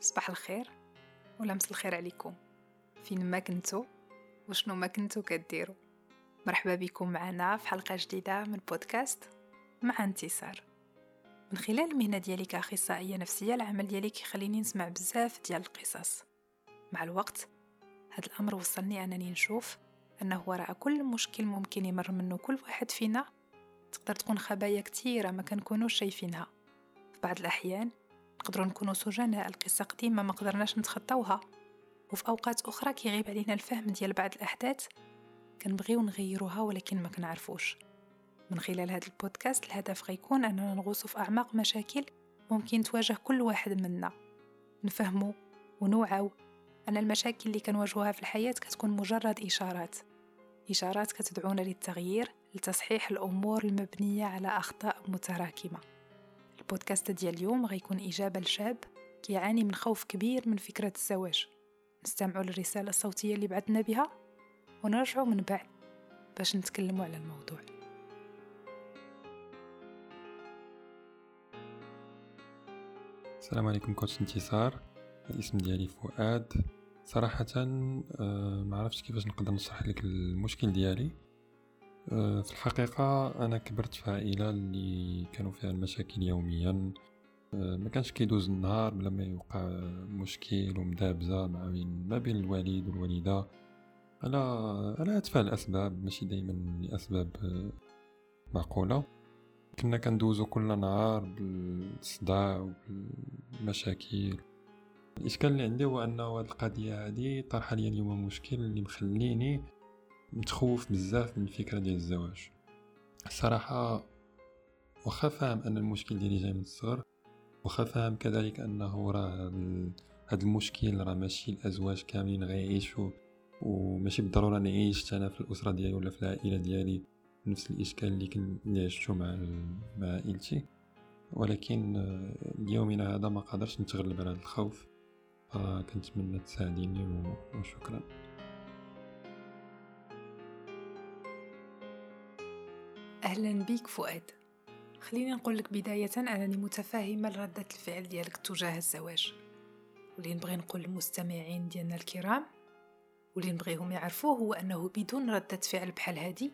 صباح الخير ولمس الخير عليكم. فين ما كنتو وشنو ما كنتو كديروا مرحبا بكم معنا في حلقة جديدة من بودكاست مع انتصار. من خلال المهنة ديالي كأخصائية نفسية العمل ديالي كيخليني نسمع بزاف ديال القصص. مع الوقت هذا الأمر وصلني أنني نشوف أنه وراء كل مشكل ممكن يمر منه كل واحد فينا. تقدر تكون خبايا كتيرة ما كنكونوش شايفينها. في بعض الأحيان نقدروا نكونوا سجناء. القصة قديمة ما قدرناش نتخطوها وفي أوقات أخرى كيغيب علينا الفهم ديال بعض الأحداث كنبغيو نغيروها ولكن ما كنعرفوش. من خلال هذا البودكاست الهدف غيكون أننا نغوص في أعماق مشاكل ممكن تواجه كل واحد منا. نفهمو ونوعو أن المشاكل اللي كنواجهوها في الحياة كتكون مجرد إشارات. إشارات كتدعونا للتغيير لتصحيح الأمور المبنية على أخطاء متراكمة. البودكاست ديال اليوم غيكون إجابة لشاب كيعاني من خوف كبير من فكرة الزواج. نستمعوا للرسالة الصوتية اللي بعثنا بها ونرجعوا من بعد باش نتكلموا على الموضوع. السلام عليكم كوتش انتصار. الاسم ديالي فؤاد. صراحة آه، ما عرفتش كيفاش نقدر نشرح لك المشكل ديالي. في الحقيقة أنا كبرت في عائلة اللي كانوا فيها المشاكل يوميا. آه، ما كانش كيدوز النهار بلا ما يوقع مشكل ومدابزة ما بين ما بين الوالد والوالدة. على على أتفه الأسباب ماشي دايما لأسباب آه، معقولة. كنا كندوزو كل نهار بالصداع والمشاكل. الإشكال اللي عندي هو أنه هاد القضية هادي طرح لي اليوم مشكل اللي مخليني متخوف بزاف من الفكرة ديال الزواج. الصراحة واخا فاهم أن المشكل ديالي جاي من الصغر واخا فاهم كذلك أنه راه هاد المشكل راه ماشي الأزواج كاملين غيعيشوا وماشي بالضرورة نعيش أنا في الأسرة ديالي ولا في العائلة ديالي نفس الإشكال اللي كنت عشتو مع مع عائلتي. ولكن اليومنا هذا ما قدرش نتغلب على الخوف فكنتمنى تساعديني وشكرا. أهلا بيك فؤاد. خليني نقول لك بداية أنني متفاهمة لردة الفعل ديالك تجاه الزواج. واللي نبغي نقول للمستمعين ديالنا الكرام واللي نبغيهم يعرفوه هو أنه بدون ردة فعل بحال هادي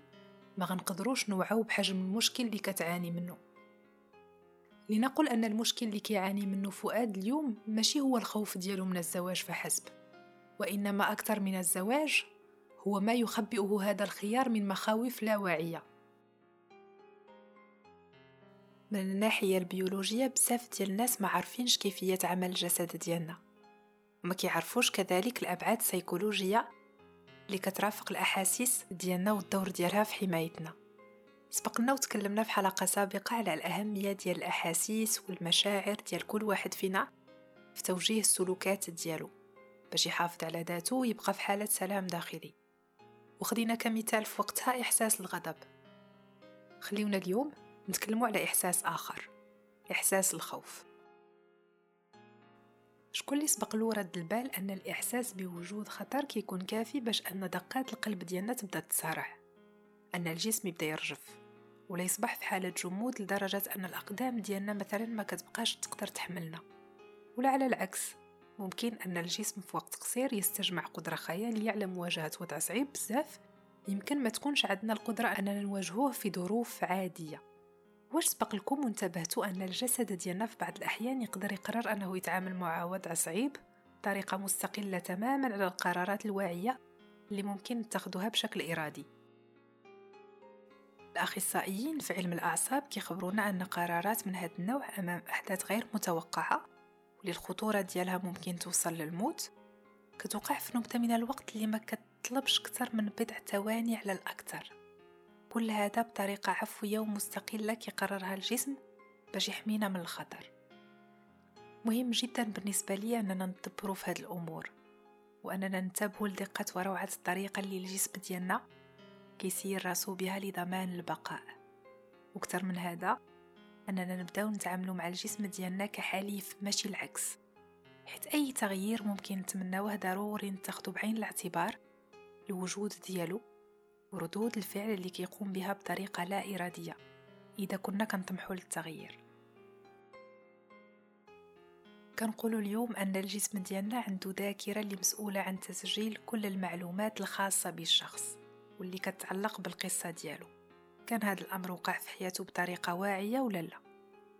ما غنقدروش نوعو بحجم المشكل اللي كتعاني منه. لنقل أن المشكل اللي كيعاني منه فؤاد اليوم ماشي هو الخوف ديالو من الزواج فحسب وإنما أكثر من الزواج هو ما يخبئه هذا الخيار من مخاوف لا واعية. من الناحية البيولوجية بزاف ديال الناس ما عارفينش كيفية عمل الجسد ديالنا. وما كيعرفوش كذلك الأبعاد السيكولوجية اللي كترافق الأحاسيس ديالنا والدور ديالها في حمايتنا. سبقنا وتكلمنا في حلقة سابقة على الأهمية ديال الأحاسيس والمشاعر ديال كل واحد فينا في توجيه السلوكات ديالو. باش يحافظ على ذاته ويبقى في حالة سلام داخلي. وخدينا كمثال في وقتها إحساس الغضب. خليونا اليوم نتكلموا على إحساس آخر إحساس الخوف. شكون اللي سبق له رد البال أن الإحساس بوجود خطر كيكون كافي باش أن دقات القلب ديالنا تبدأ تسارع أن الجسم يبدأ يرجف ولا يصبح في حالة جمود لدرجة أن الأقدام ديالنا مثلا ما كتبقاش تقدر تحملنا. ولا على العكس ممكن أن الجسم في وقت قصير يستجمع قدرة خيالية على مواجهة وضع صعيب بزاف يمكن ما تكونش عندنا القدرة أننا نواجهوه في ظروف عادية. واش سبق لكم وانتبهتوا أن الجسد ديالنا في بعض الأحيان يقدر يقرر أنه يتعامل مع وضع صعيب بطريقة مستقلة تماما على القرارات الواعية اللي ممكن نتخذها بشكل إرادي. الأخصائيين في علم الأعصاب كيخبرونا أن قرارات من هذا النوع أمام أحداث غير متوقعة واللي الخطورة ديالها ممكن توصل للموت. كتوقع في نبتة من الوقت اللي ما كتطلبش كتر من بضع ثواني على الأكثر. كل هذا بطريقة عفوية ومستقلة كيقررها الجسم. باش يحمينا من الخطر. مهم جدا بالنسبة لي أننا نتبرو في هذه الأمور وأننا ننتبهوا لدقة وروعة الطريقة اللي الجسم ديالنا كيسير راسو بها لضمان البقاء. وكتر من هذا أننا نبداو نتعاملوا مع الجسم ديالنا كحليف ماشي العكس. حيت أي تغيير ممكن نتمناوه ضروري نتاخدو بعين الاعتبار الوجود ديالو. وردود الفعل اللي كيقوم بها بطريقة لا إرادية. إذا كنا كنطمحوا للتغيير كنقولوا اليوم أن الجسم ديالنا عنده ذاكرة اللي مسؤوله عن تسجيل كل المعلومات الخاصة بالشخص واللي كتعلق بالقصة ديالو. كان هذا الأمر وقع في حياته بطريقة واعية ولا لا؟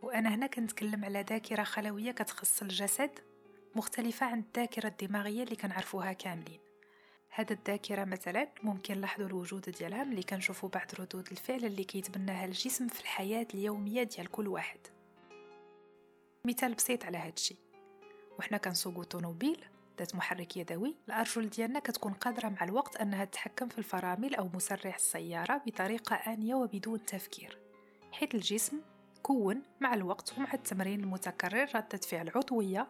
وأنا هنا كنتكلم على ذاكرة خلوية كتخص الجسد مختلفة عن الذاكرة الدماغية اللي كنعرفوها كاملين. هذا الذاكرة مثلا ممكن نلاحظوا الوجود ديالها ملي كنشوفوا بعض ردود الفعل اللي كيتبناها الجسم في الحياة اليومية ديال كل واحد. مثال بسيط على هذا الشيء. وحنا كنسوقو طوموبيل ذات محرك يدوي الأرجل ديالنا كتكون قادرة مع الوقت أنها تتحكم في الفرامل أو مسرع السيارة بطريقة آنية وبدون تفكير حيث الجسم كون مع الوقت ومع التمرين المتكرر ردة فعل عضوية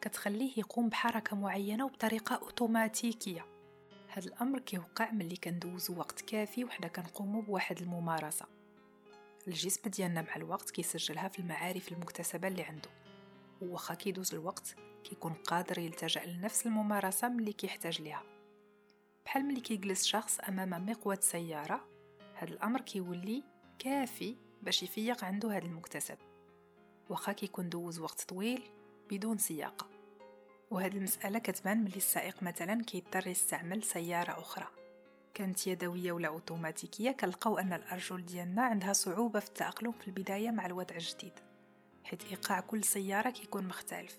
كتخليه يقوم بحركة معينة وبطريقة أوتوماتيكية. هذا الأمر كيوقع ملي كندوزو وقت كافي وحنا كنقومو بواحد الممارسة. الجسم ديالنا مع الوقت كيسجلها في المعارف المكتسبة اللي عنده وخا كيدوز الوقت كيكون قادر يلتجأ لنفس الممارسة ملي كيحتاج ليها. بحال ملي كيجلس شخص أمام مقود سيارة هذا الأمر كيولي كافي باش يفيق عنده هذا المكتسب. وخا كيكون دوز وقت طويل بدون سياقة وهذه المسألة كتبان ملي السائق مثلا كيضطر يستعمل سيارة أخرى. كانت يدوية ولا أوتوماتيكية كنلقاو أن الأرجل ديالنا عندها صعوبة في التأقلم في البداية مع الوضع الجديد حيث إيقاع كل سيارة كيكون مختلف.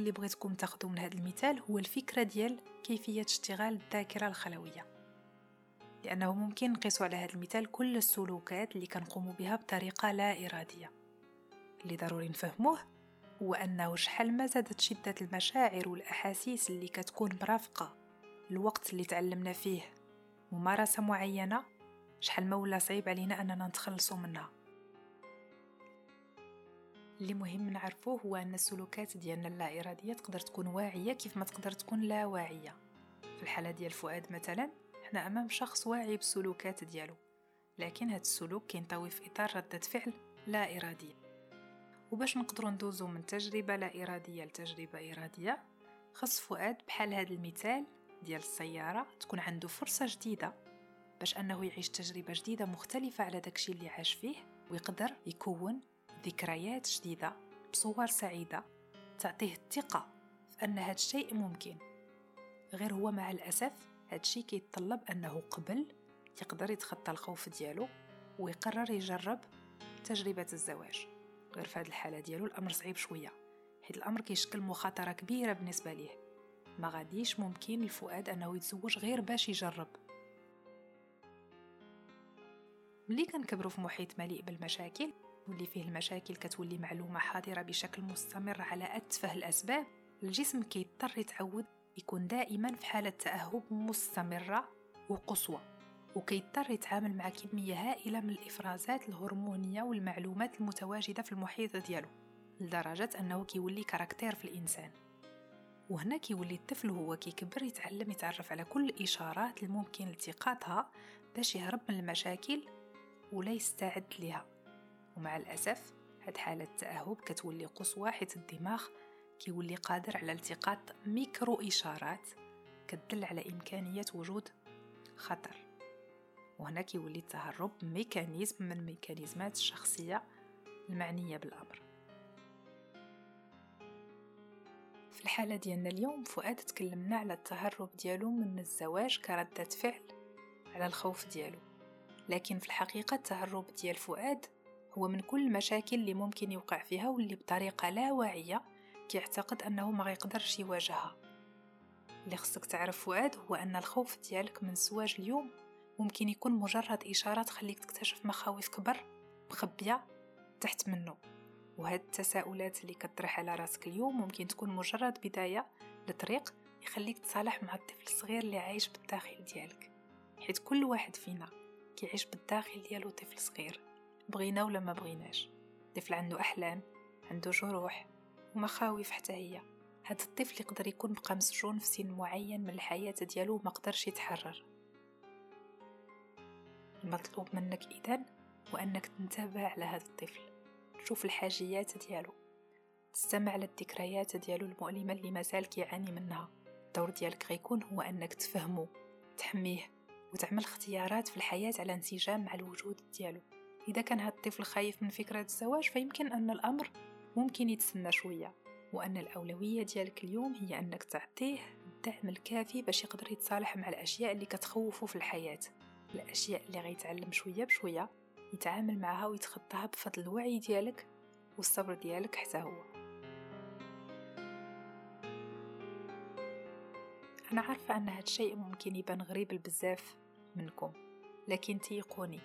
اللي بغيتكم تاخذوا من هذا المثال هو الفكرة ديال كيفية اشتغال الذاكرة الخلوية. لأنه ممكن نقيسوا على هذا المثال كل السلوكات اللي كنقوم بها بطريقة لا إرادية. اللي ضروري نفهموه هو أنه شحال ما زادت شدة المشاعر والأحاسيس اللي كتكون مرافقة. الوقت اللي تعلمنا فيه. ممارسة معينة. شحال ما ولا صعيب علينا أننا نتخلصوا منها. اللي مهم نعرفوه هو أن السلوكات ديالنا اللا إرادية تقدر تكون واعية كيف ما تقدر تكون لا واعية. في الحالة ديال فؤاد مثلا حنا أمام شخص واعي بالسلوكات ديالو. لكن هاد السلوك كينطوي في إطار ردة فعل لا إرادية وباش نقدروا ندوزو من تجربة لا إرادية لتجربة إرادية خص فؤاد بحال هاد المثال ديال السيارة تكون عنده فرصة جديدة باش أنه يعيش تجربة جديدة مختلفة على داكشي اللي عاش فيه ويقدر يكون ذكريات جديدة بصور سعيدة تعطيه الثقة في أن هذا الشيء ممكن. غير هو مع الأسف هذا الشيء كيتطلب أنه قبل يقدر يتخطى الخوف ديالو ويقرر يجرب تجربة الزواج. غير في هذه الحالة ديالو الأمر صعيب شوية حيث الأمر كيشكل مخاطرة كبيرة بالنسبة ليه. ما غاديش ممكن الفؤاد أنه يتزوج غير باش يجرب. ملي كنكبروا في محيط مليء بالمشاكل واللي فيه المشاكل كتولي معلومة حاضرة بشكل مستمر على أتفه الأسباب الجسم كيضطر يتعود يكون دائما في حالة تأهب مستمرة وقصوى. وكيضطر يتعامل مع كمية هائلة من الإفرازات الهرمونية والمعلومات المتواجدة في المحيط ديالو لدرجة أنه كيولي caractère في الإنسان. وهنا كيولي الطفل هو كيكبر يتعلم يتعرف على كل الإشارات الممكن التقاطها باش يهرب من المشاكل ولا يستعد لها ومع الأسف هاد حالة التأهب كتولي قصوى حيث الدماغ كيولي قادر على التقاط ميكرو إشارات كتدل على إمكانية وجود خطر. وهنا كيولي التهرب mécanisme من ميكانيزمات الشخصية المعنية بالأمر. في الحالة ديالنا اليوم فؤاد تكلمنا على التهرب ديالو من الزواج كردة فعل على الخوف ديالو. لكن في الحقيقة التهرب ديال فؤاد هو من كل المشاكل اللي ممكن يوقع فيها واللي بطريقة لا واعية كيعتقد أنه ما غيقدرش يواجهها. اللي خصك تعرف فؤاد هو أن الخوف ديالك من الزواج اليوم ممكن يكون مجرد إشارة تخليك تكتشف مخاوف كبر مخبية تحت منه. وهاد التساؤلات اللي كطرح على راسك اليوم ممكن تكون مجرد بداية لطريق يخليك تصالح مع الطفل الصغير اللي عايش بالداخل ديالك. حيث كل واحد فينا كيعيش بالداخل ديالو طفل صغير بغينا ولا ما بغيناش. طفل عنده أحلام عنده جروح ومخاوف حتى هي. هذا الطفل يقدر يكون بقى مسجون في سن معين من الحياة ديالو وما قدرش يتحرر. المطلوب منك إذن هو أنك تنتبه على هذا الطفل. تشوف الحاجيات ديالو. تستمع للذكريات ديالو المؤلمة اللي مازال كيعاني منها. الدور ديالك غيكون هو أنك تفهمه تحميه وتعمل اختيارات في الحياة على انسجام مع الوجود ديالو. إذا كان هذا الطفل خايف من فكرة الزواج فيمكن أن الأمر ممكن يتسنى شوية. وأن الأولوية ديالك اليوم هي أنك تعطيه الدعم الكافي باش يقدر يتصالح مع الأشياء اللي كتخوفه في الحياة. الأشياء اللي غيتعلم شوية بشوية يتعامل معها ويتخطاها بفضل الوعي ديالك والصبر ديالك حتى هو. أنا عارفة أن هاد الشيء ممكن يبان غريب بزاف منكم لكن تيقوني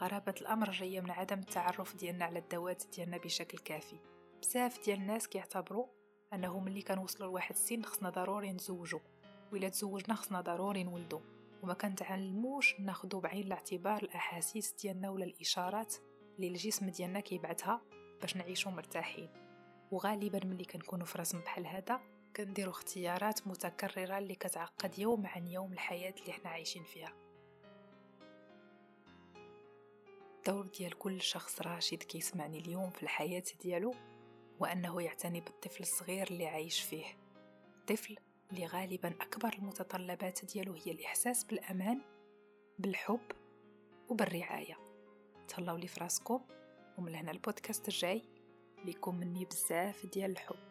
غرابة الأمر جاية من عدم التعرف ديالنا على الذوات ديالنا بشكل كافي. بزاف ديال الناس كيعتبروا أنه ملي كنوصلوا لواحد السن خصنا ضروري نزوجو وإلا تزوجنا خصنا ضروري نولدو وما كنتعلموش ناخدو بعين الاعتبار الأحاسيس ديالنا ولا الإشارات اللي الجسم ديالنا كيبعثها باش نعيشو مرتاحين. وغالبا ملي كنكونوا في رسم بحال هذا كنديروا اختيارات متكررة اللي كتعقد يوم عن يوم الحياة اللي إحنا عايشين فيها. الدور ديال كل شخص راشد كيسمعني اليوم في الحياة ديالو هو انه يعتني بالطفل الصغير اللي عايش فيه. طفل اللي غالبا أكبر المتطلبات ديالو هي الإحساس بالأمان بالحب وبالرعاية. تهلاو لي فراسكم ومن هنا البودكاست الجاي ليكم مني بزاف ديال الحب.